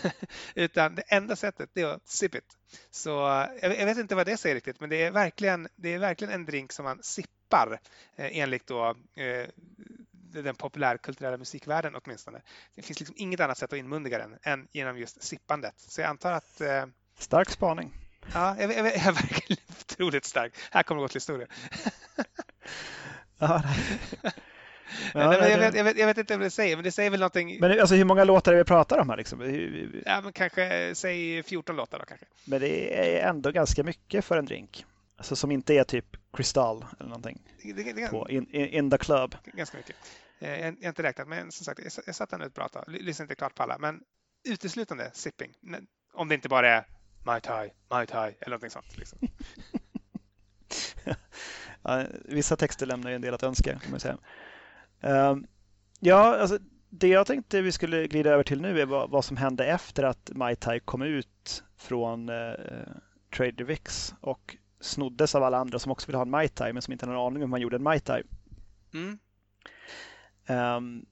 *laughs* Utan det enda sättet det är att sip it. Så eh, jag, jag, vet inte vad det säger riktigt, men det är verkligen, det är verkligen en drink som man sippar eh, enligt då eh, den populärkulturella musikvärlden åtminstone. Det finns liksom inget annat sätt att inmundiga den än genom just sippandet. Så jag antar att... Eh, stark spaning. Ja, jag, jag, jag är verkligen *laughs* otroligt stark. Här kommer det gå till historien. *laughs* ja, *laughs* Ja, jag, vet, jag, vet, jag, vet, inte vad det säger, men det säger väl någonting. Men alltså, hur många låtar är vi pratar om här? Liksom? Ja, men kanske, säg 14 låtar då kanske. Men det är ändå ganska mycket för en drink. Alltså som inte är typ Crystal eller någonting. Det, det, det, på in, in, in, the club. Ganska mycket. Eh, jag, har inte räknat, men som sagt, jag, satt där nu ett bra tag. Lyssnade inte klart på alla, men uteslutande sipping. Om det inte bara är Mai Tai, Mai Tai eller någonting sånt. Liksom. *laughs* ja, vissa texter lämnar ju en del att önska, kan man säga. Uh, ja, alltså, det jag tänkte vi skulle glida över till nu är vad, vad som hände efter att Mai Tai kom ut från uh, Trader Vicks och snoddes av alla andra som också ville ha en Mai Tai men som inte hade en aning om hur man gjorde en Mai Tai. Mm. Um,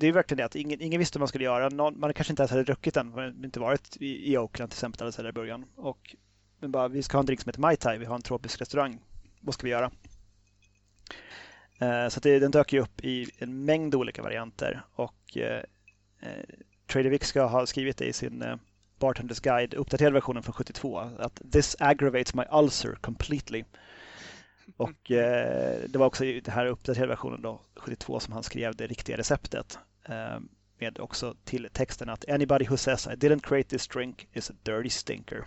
det är verkligen det att ingen, ingen visste vad man skulle göra. Någon, man kanske inte ens hade druckit den, man hade inte varit i, i Oakland till exempel eller så i början. Och men bara, vi ska ha en drink som heter Mai Tai, vi har en tropisk restaurang. Vad ska vi göra? Uh, så det, den dök ju upp i en mängd olika varianter och uh, Trader Vic ska ha skrivit det i sin uh, Bartenders Guide, uppdaterade versionen från 72, att this aggravates my ulcer completely. Och eh, det var också i den här uppdaterade versionen då, 72, som han skrev det riktiga receptet. Eh, med också till texten att anybody who says I didn't create this drink is a dirty stinker.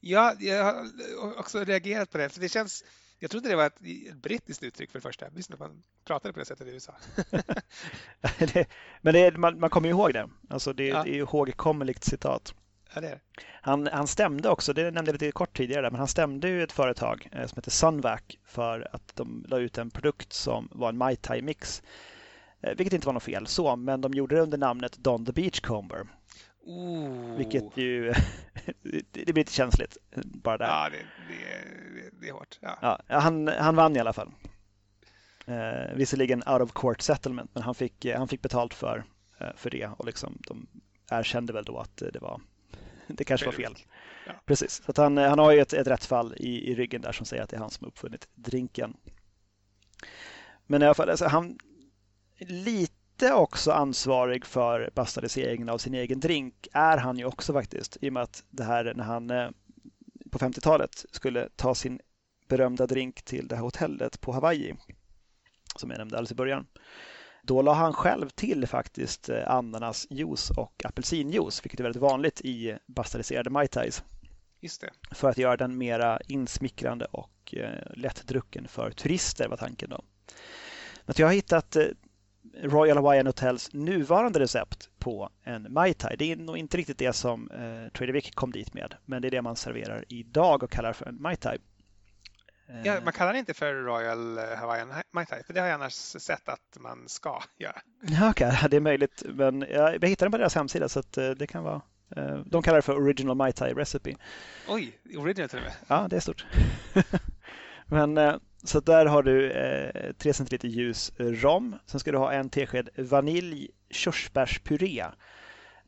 Ja, jag har också reagerat på det, för det känns jag trodde det var ett, ett brittiskt uttryck för det första. Visst man pratade på det sättet i USA. *laughs* det, men det, man, man kommer ihåg det. Alltså det, ja. det är ihågkommeligt citat. Ja, det är. Han, han stämde också, det nämnde jag lite kort tidigare, men han stämde ju ett företag eh, som heter Sunvac för att de la ut en produkt som var en Mai Tai mix. Eh, vilket inte var något fel så, men de gjorde det under namnet Don the Beachcomber. Ooh. Vilket ju, *laughs* det blir lite känsligt bara där. Ja, det, det, det är hårt. Ja. ja. han, han vann i alla fall. Eh, visserligen out of court settlement, men han fick, han fick betalt för, eh, för det och liksom, de erkände väl då att det var det kanske var fel. Ja. Precis, så han, han har ju ett, ett rättsfall i, i ryggen där som säger att det är han som uppfunnit drinken. Men i alla fall, alltså, han lite också ansvarig för bastardiseringen av sin egen drink är han ju också faktiskt. I och med att det här när han eh, på 50-talet skulle ta sin berömda drink till det här hotellet på Hawaii som jag nämnde alldeles i början. Då la han själv till faktiskt eh, ananasjuice och apelsinjuice, vilket är väldigt vanligt i bastardiserade Mai Tais. Just det. För att göra den mera insmickrande och eh, lättdrucken för turister var tanken då. Men jag har hittat eh, Royal Hawaiian Hotels nuvarande recept på en Mai Tai. Det är nog inte riktigt det som eh, Trader Vic kom dit med, men det är det man serverar idag och kallar för en Mai Tai. Ja, man kallar det inte för Royal Hawaiian Mai Tai, för det har jag annars sett att man ska *laughs* göra. Ja, okay. det är möjligt. Men jag, jag hittade den på deras hemsida så att eh, det kan vara... Eh, de kallar det för Original Mai Tai Recipe. Oj, original till och med. Ja, det är stort. *laughs* men eh, så där har du eh, 3 centiliter ljus rom. Sen ska du ha en tesked vanilj körsbärspuré.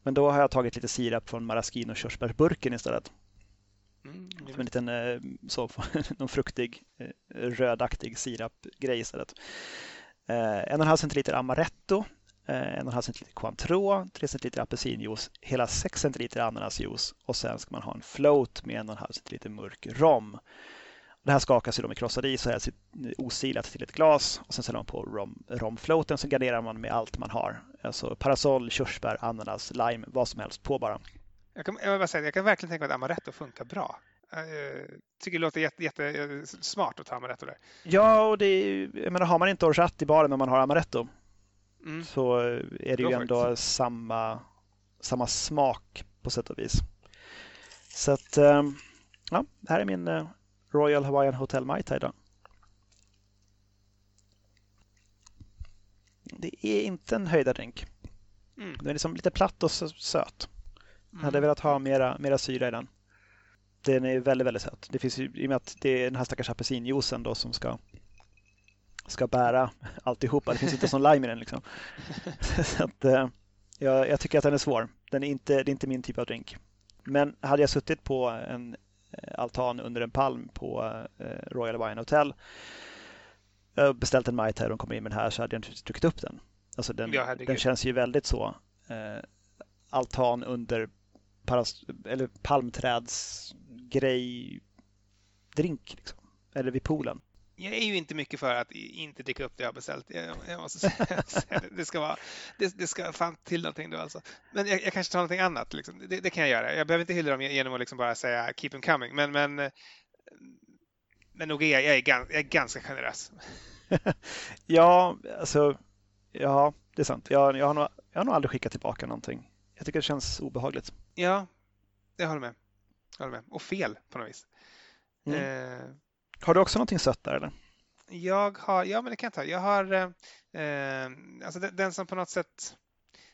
Men då har jag tagit lite sirap från maraschino körsbärsburken istället. Mm, som en liten eh, så, *laughs* någon fruktig eh, rödaktig sirapgrej istället. Eh, en och en halv centiliter amaretto, en och en halv centiliter Cointreau, tre centiliter apelsinjuice, hela sex centiliter ananasjuice och sen ska man ha en float med en och en halv centiliter mörk rom. Det här skakas ju då med krossad is och hälls osilat till ett glas och sen sätter man på rom, romfloaten så garnerar man med allt man har. Alltså parasoll, körsbär, ananas, lime, vad som helst på bara. Jag kan, jag, säga, jag kan verkligen tänka mig att amaretto funkar bra. Jag eh, tycker det låter jätte, jätte smart att ta amaretto där. Ja, och det är, jag menar, har man inte orchat i baren men man har amaretto mm. så är det ju ändå samma, samma smak på sätt och vis. Så att, ja, det här är min eh, Royal Hawaiian Hotel Mai Tai då. Det är inte en höjdardrink. Mm. Den är liksom lite platt och söt. Jag hade velat ha mera, mera syra i den. Den är väldigt, väldigt söt. Det finns ju, I och med att det är den här stackars apelsinjuicen då som ska, ska bära *laughs* alltihopa. Det finns inte sån lime i den liksom. *laughs* Så att, eh, jag, jag, tycker att den är svår. Den är inte, det är inte min typ av drink. Men hade jag suttit på en eh, altan under en palm på eh, Royal Wine Hotel och beställt en Mai Tai och de kommer in med den här så hade jag naturligtvis druckit upp den. Alltså den, ja, den känns ju väldigt så eh, altan under paras, eller palmträdsgrej drink liksom. Eller vid poolen. Jag är ju inte mycket för att inte dricka upp det jag har beställt. Jag, jag måste säga, *laughs* det ska vara, det, det, ska fan till någonting då alltså. Men jag, jag kanske tar någonting annat. Liksom. Det, det, kan jag göra. Jag behöver inte hylla dem genom att liksom bara säga keep them coming. Men, men, men nog är jag, jag, är, gans, jag är ganska generös. *laughs* ja, alltså, ja, det är sant. Jag, jag, har nog, jag har nog aldrig skickat tillbaka någonting. Jag tycker det känns obehagligt. Ja, jag håller med. Jag håller med. Och fel på något vis. Mm. Eh, har du också någonting sött där eller? Jag har, ja men det kan jag ta. Jag har, eh, eh alltså den, den, som på något sätt,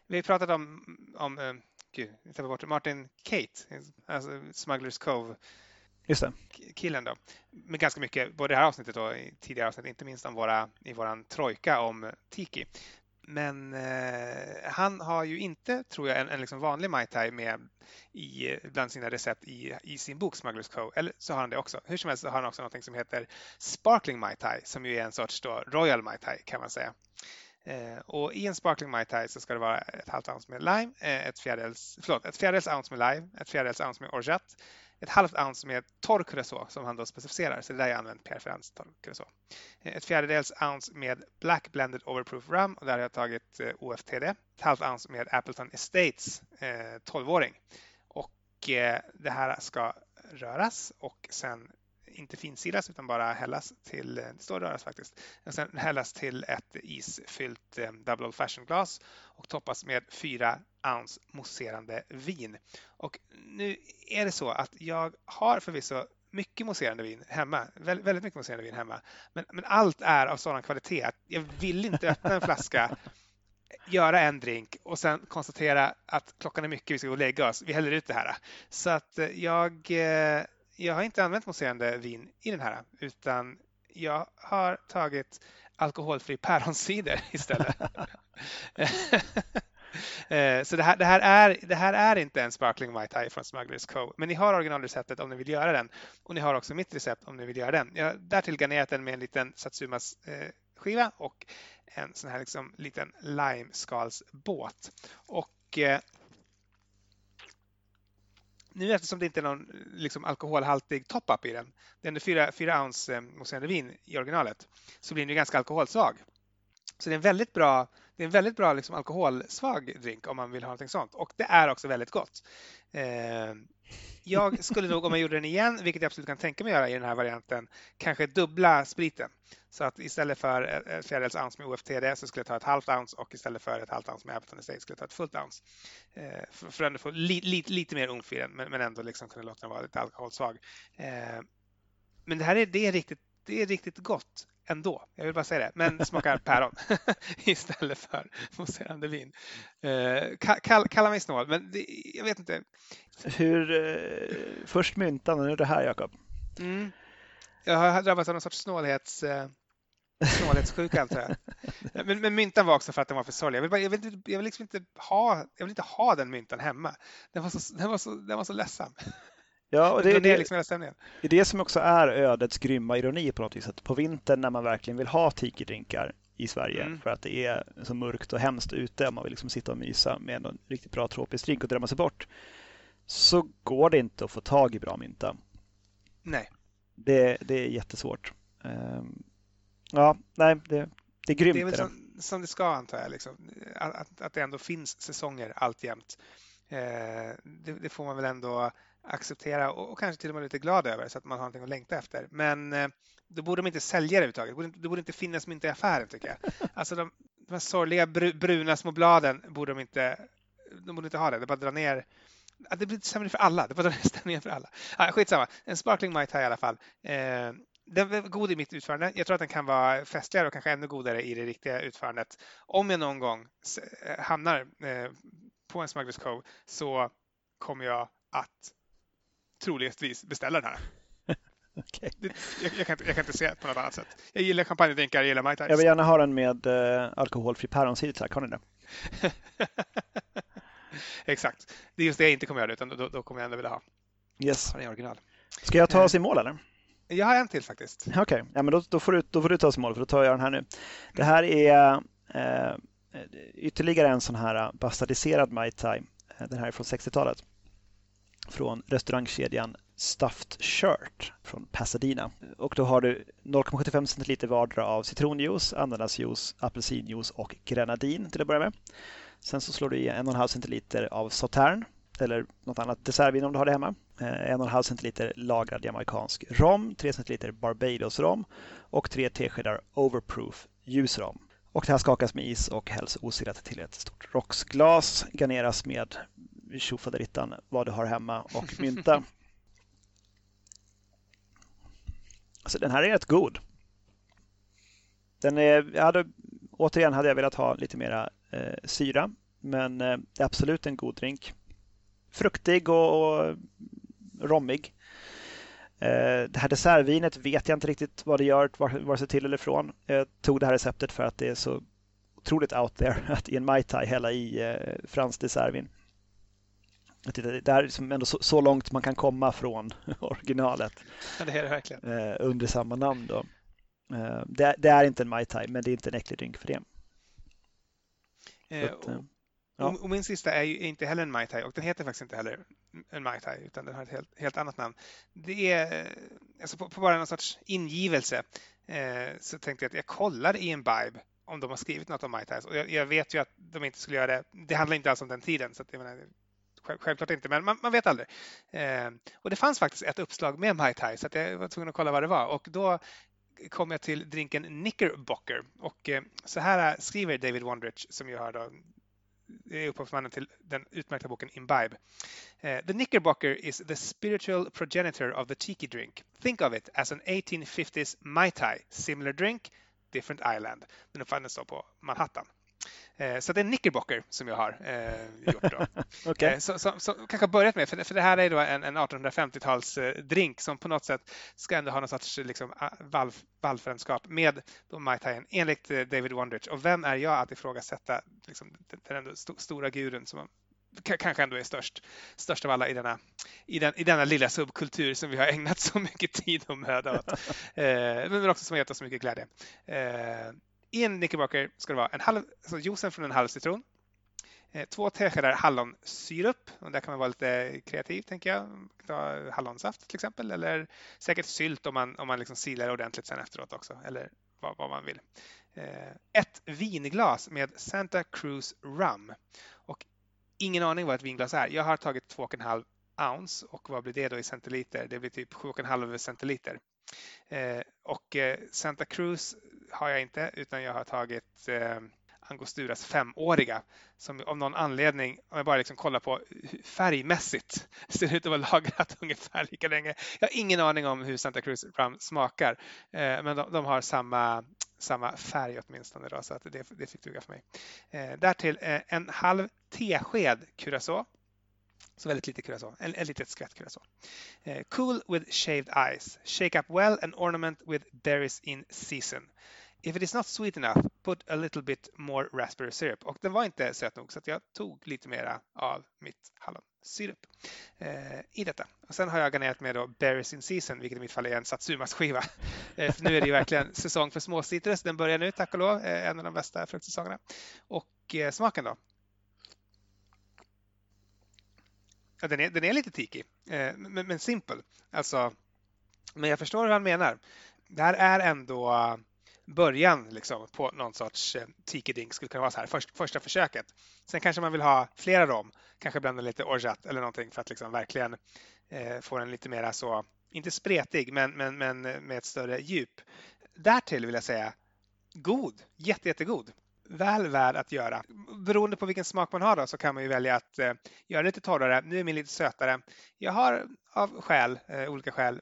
vi pratat om, om eh, gud, jag bort Martin Kate, alltså Smugglers Cove. Just det. Killen då. Med ganska mycket, både det här avsnittet och i tidigare avsnitt, inte minst om våra, i våran trojka om Tiki. Men eh, han har ju inte, tror jag, en, en liksom vanlig Mai Tai med i, bland sina recept i, i sin bok Smugglers Co. Eller så har han det också. Hur som helst så har han också något som heter Sparkling Mai Tai som ju är en sorts då Royal Mai Tai kan man säga. Eh, och i en sparkling Mai Tai så ska det vara ett halvt ounce med lime, eh, ett fjärdedels, förlåt, ett fjärdedels ounce med lime, ett fjärdedels ounce med orgeat, ett halvt ounce med torr curacao som han då specificerar, så det är där jag använt Pierre Ferrands torr curacao. Eh, ett fjärdedels ounce med Black Blended Overproof Rum och där har jag tagit eh, OFTD. Ett halvt ounce med Appleton Estates eh, 12-åring. Och eh, det här ska röras och sen inte finsilas utan bara hällas till, eh, det står röras faktiskt, och sen hällas till ett isfyllt eh, double old fashion glas och toppas med fyra ounce mousserande vin. Och nu är det så att jag har förvisso mycket mousserande vin hemma, väldigt mycket mousserande vin hemma, men, men allt är av sådan kvalitet att jag vill inte öppna en flaska *laughs* göra en drink och sen konstatera att klockan är mycket, vi ska gå och lägga oss, vi häller ut det här. Så att eh, jag jag har inte använt mousserande vin i den här utan jag har tagit alkoholfri päronsider *laughs* istället. *laughs* Eh, så det här, det, här är, det här är inte en sparkling Mai Tai från Smugglers Co. Men ni har originalreceptet om ni vill göra den. Och ni har också mitt recept om ni vill göra den. Jag har därtill garnerat den med en liten Satsumas eh, skiva och en sån här liksom liten limeskalsbåt. Och eh, nu eftersom det inte är någon liksom, alkoholhaltig top-up i den, den är 4, 4 ounce eh, mousserande vin i originalet, så blir den ju ganska alkoholsvag. Så det är en väldigt bra, det är en väldigt bra liksom, alkoholsvag drink om man vill ha någonting sånt. Och det är också väldigt gott. Eh, jag skulle nog om jag gjorde den igen, vilket jag absolut kan tänka mig göra i den här varianten, kanske dubbla spriten. Så att istället för ett fjärdedels ounce med OFTD så skulle jag ta ett halvt ounce och istället för ett halvt ounce med Appleton Estate skulle jag ta ett fullt ounce. Eh, för, för att få li, li, lite mer umf i den men, men ändå liksom kunna låta den vara lite alkoholsvag. Eh, men det här är, det är, riktigt, det är riktigt gott ändå. Jag vill bara säga det. Men smakar *laughs* päron *laughs* istället för mousserande vin. Eh, kall, kalla mig snål, men det, jag vet inte. Hur, eh, först myntan och nu det här, Jakob. Mm. Jag har drabbats av någon sorts snålhets, eh, snålhetssjuka, antar jag. *laughs* Men, men, myntan var också för att den var för sorglig. Jag vill, bara, jag, vill, jag vill liksom inte ha, jag vill inte ha den myntan hemma. Den var så, den var så, den var så ledsam. Ja, och det, är det, liksom det, är det som också är ödets grymma ironi på något vis. Att på vintern när man verkligen vill ha tiki-drinkar i Sverige mm. för att det är så mörkt och hemskt ute och man vill liksom sitta och mysa med en riktigt bra tropisk drink och drömma sig bort. Så går det inte att få tag i bra mynta. Nej. Det, det är jättesvårt. Um, ja, nej, det, det är grymt. Det är väl som, som det ska antar jag, liksom. att, att det ändå finns säsonger alltjämt. Eh, det, det, får man väl ändå acceptera och, och, kanske till och med lite glad över så att man har någonting att längta efter. Men eh, då borde de inte sälja det överhuvudtaget. Det borde, det borde inte finnas mynt i affären tycker jag. *laughs* Alltså de, de här sorgliga bruna små bladen borde de inte, de borde inte ha det. Det bara dra ner det blir sämre för alla. Det ner *laughs* stämningen för alla. Ah, skitsamma. En sparkling Mai Tai i alla fall. Eh, den var god i mitt utförande. Jag tror att den kan vara festligare och kanske ännu godare i det riktiga utförandet. Om jag någon gång eh, hamnar eh, på en Smugglers Cove så kommer jag att troligtvis beställa den här. *laughs* okay. det, jag, jag, kan inte, jag, kan inte, se det på något annat sätt. Jag gillar champagnedrinkar, jag gillar Mai Jag vill gärna ha den med eh, alkoholfri päronsider, tack. Har ni det? *laughs* Exakt. Det är just det jag inte kommer göra, utan då, då kommer jag ändå vilja ha. Yes. Ha original. Ska jag ta oss i mål eller? Jag har en till faktiskt. Okej, okay. ja, men då, då, får du, då får du ta oss i mål för då tar jag den här nu. Det här är eh, ytterligare en sån här bastardiserad Mai Tai. Den här är från 60-talet från restaurangkedjan Stuffed Shirt från Pasadena. Och då har du 0,75 centiliter vardera av citronjuice, ananasjuice, apelsinjuice och grenadin till att börja med. Sen så slår du i 1,5 centiliter av sautern eller något annat dessertvin om du har det hemma. Eh, 1,5 centiliter lagrad jamaicansk rom, 3 centiliter Barbados-rom och 3 teskedar Overproof ljusrom. Och det här skakas med is och hälls osirat till ett stort rocksglas. Garneras med tjofaderittan vad du har hemma och *laughs* mynta. alltså den här är rätt god. Den är, jag hade, återigen hade jag velat ha lite mera eh, syra, men eh, det är absolut en god drink. Fruktig och, och rommig. Eh, det här dessertvinet vet jag inte riktigt vad det gör, vare sig till eller från. Jag tog det här receptet för att det är så otroligt out there *laughs* att i en Mai Tai hälla i eh, franskt dessertvin. Det är liksom ändå så, så, långt man kan komma från *laughs* originalet. Ja, det är det verkligen. Eh, under samma namn. Då. Eh, det, det, är inte en Mai Tai, men det är inte en äcklig drink för det. Att, och, ja. och, min sista är ju inte heller en Mai Tai och den heter faktiskt inte heller en Mai Tai utan den har ett helt, helt annat namn. Det är alltså på, på bara någon sorts ingivelse eh, så tänkte jag att jag kollar i en Bibe om de har skrivit något om Mai Tais. Och jag, jag, vet ju att de inte skulle göra det. Det handlar inte alls om den tiden. Så att, jag menar, självklart inte, men man, man vet aldrig. Eh, och det fanns faktiskt ett uppslag med Mai Tai så att jag var tvungen att kolla vad det var. Och då kom jag till drinken Knickerbocker. Och eh, så här skriver David Wondrich, som ju har då är upphovsmannen till den utmärkta boken Imbibe. Uh, the Knickerbocker is the spiritual progenitor of the tiki drink. Think of it as an 1850s Mai Tai, similar drink, different island. Den uppfanns då på Manhattan. Eh, så det är Knickerbocker som jag har eh, gjort. Då. okay. *laughs* eh, så, så, så, kanske har börjat med, för, för det här är då en, en 1850-talsdrink som på något sätt ska ändå ha någon sorts liksom, valv, valvfrändskap med Mai Tai enligt David Wondrich. Och vem är jag att ifrågasätta liksom, den ändå st stora guden som kanske ändå är störst, störst av alla i denna, i, den, i denna lilla subkultur som vi har ägnat så mycket tid och möda åt. *laughs* eh, men också som har gett oss så mycket glädje. Eh, i en Knickerbocker ska det vara en halv, alltså juicen från en halv citron, eh, två teskedar hallonsyrup. Och där kan man vara lite kreativ, tänker jag. Ta hallonsaft till exempel, eller säkert sylt om man, om man liksom silar ordentligt sen efteråt också, eller vad, vad man vill. Eh, ett vinglas med Santa Cruz Rum. Och ingen aning vad ett vinglas är. Jag har tagit 2,5 ounce och vad blir det då i centiliter? Det blir typ 7,5 centiliter. Eh, och eh, Santa Cruz har jag inte utan jag har tagit eh, Angosturas femåriga som av någon anledning, om jag bara liksom kollar på färgmässigt, *laughs* ser ut att vara lagrat *laughs* ungefär lika länge. Jag har ingen aning om hur Santa Cruz Rum smakar, eh, men de, de, har samma, samma färg åtminstone då, så att det, det fick duga för mig. Eh, därtill eh, en halv tesked curacao så väldigt lite curacao, en, en litet skvätt curacao. Eh, cool with shaved eyes. Shake up well and ornament with berries in season. If it is not sweet enough, put a little bit more raspberry syrup. Och den var inte söt nog så jag tog lite mera av mitt hallonsyrup eh, i detta. Och sen har jag garnerat med då berries in season, vilket i mitt fall är en satsumas-skiva. *laughs* Eh, nu är det ju verkligen säsong för småcitrus. Den börjar nu, tack och lov, eh, en av de bästa fruktsäsongerna. Och eh, smaken då? Ja, den, är, den är lite tiki, eh, men, men simpel. Alltså, men jag förstår hur han menar. Det här är ändå eh, början liksom, på någon sorts eh, tiki-dink. Skulle kunna vara så här, först, första försöket. Sen kanske man vill ha flera rom, kanske blanda lite orjat eller någonting för att liksom verkligen eh, få den lite mera så, inte spretig, men, men, men med ett större djup. Därtill vill jag säga god, jätte, jättegod väl värd att göra. Beroende på vilken smak man har då, så kan man ju välja att eh, göra lite torrare. Nu är min lite sötare. Jag har av skäl, eh, olika skäl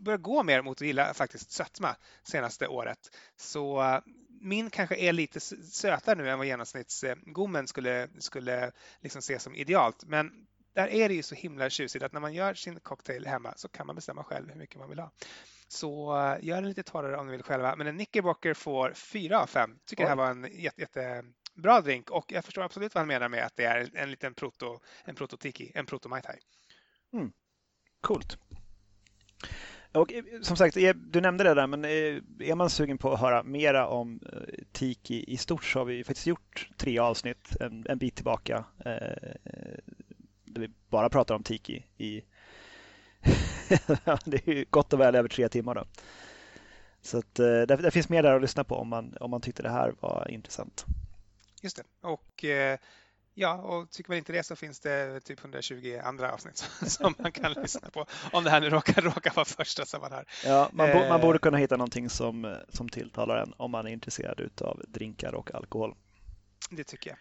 börjat gå mer mot att gilla faktiskt sötma senaste året. Så eh, min kanske är lite sötare nu än vad genomsnittsgommen eh, skulle, skulle liksom se som idealt. Men där är det ju så himla tjusigt att när man gör sin cocktail hemma så kan man bestämma själv hur mycket man vill ha. Så uh, gör den lite torrare om ni vill själva. Men en Knickerbocker får 4 av 5. Tycker Oj. det här var en jätte, jättebra drink och jag förstår absolut vad han menar med att det är en liten proto, en proto-tiki, en proto-mai tai. Mm. Coolt. Och eh, som sagt, du nämnde det där, men eh, är man sugen på att höra mera om Tiki i stort så har vi faktiskt gjort tre avsnitt en, en bit tillbaka där vi bara pratar om Tiki i *laughs* det är gott och väl över tre timmar. Då. Så att, det, det, finns mer där att lyssna på om man, om man tyckte det här var intressant. Just det. Och eh, ja, och tycker man inte det så finns det typ 120 andra avsnitt *laughs* som man kan *laughs* lyssna på. Om det här nu råkar, råkar vara första som man hör. Ja, man, bo, man borde eh. kunna hitta någonting som, som tilltalar en om man är intresserad av drinkar och alkohol. Det tycker jag.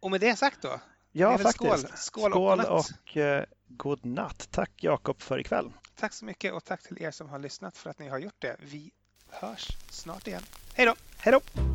Och med det sagt då, Ja, faktiskt. Skål, skål, skål och, och eh, god natt. Tack Jakob för ikväll. Tack så mycket och tack till er som har lyssnat för att ni har gjort det. Vi hörs snart igen. Hej då! Hej då!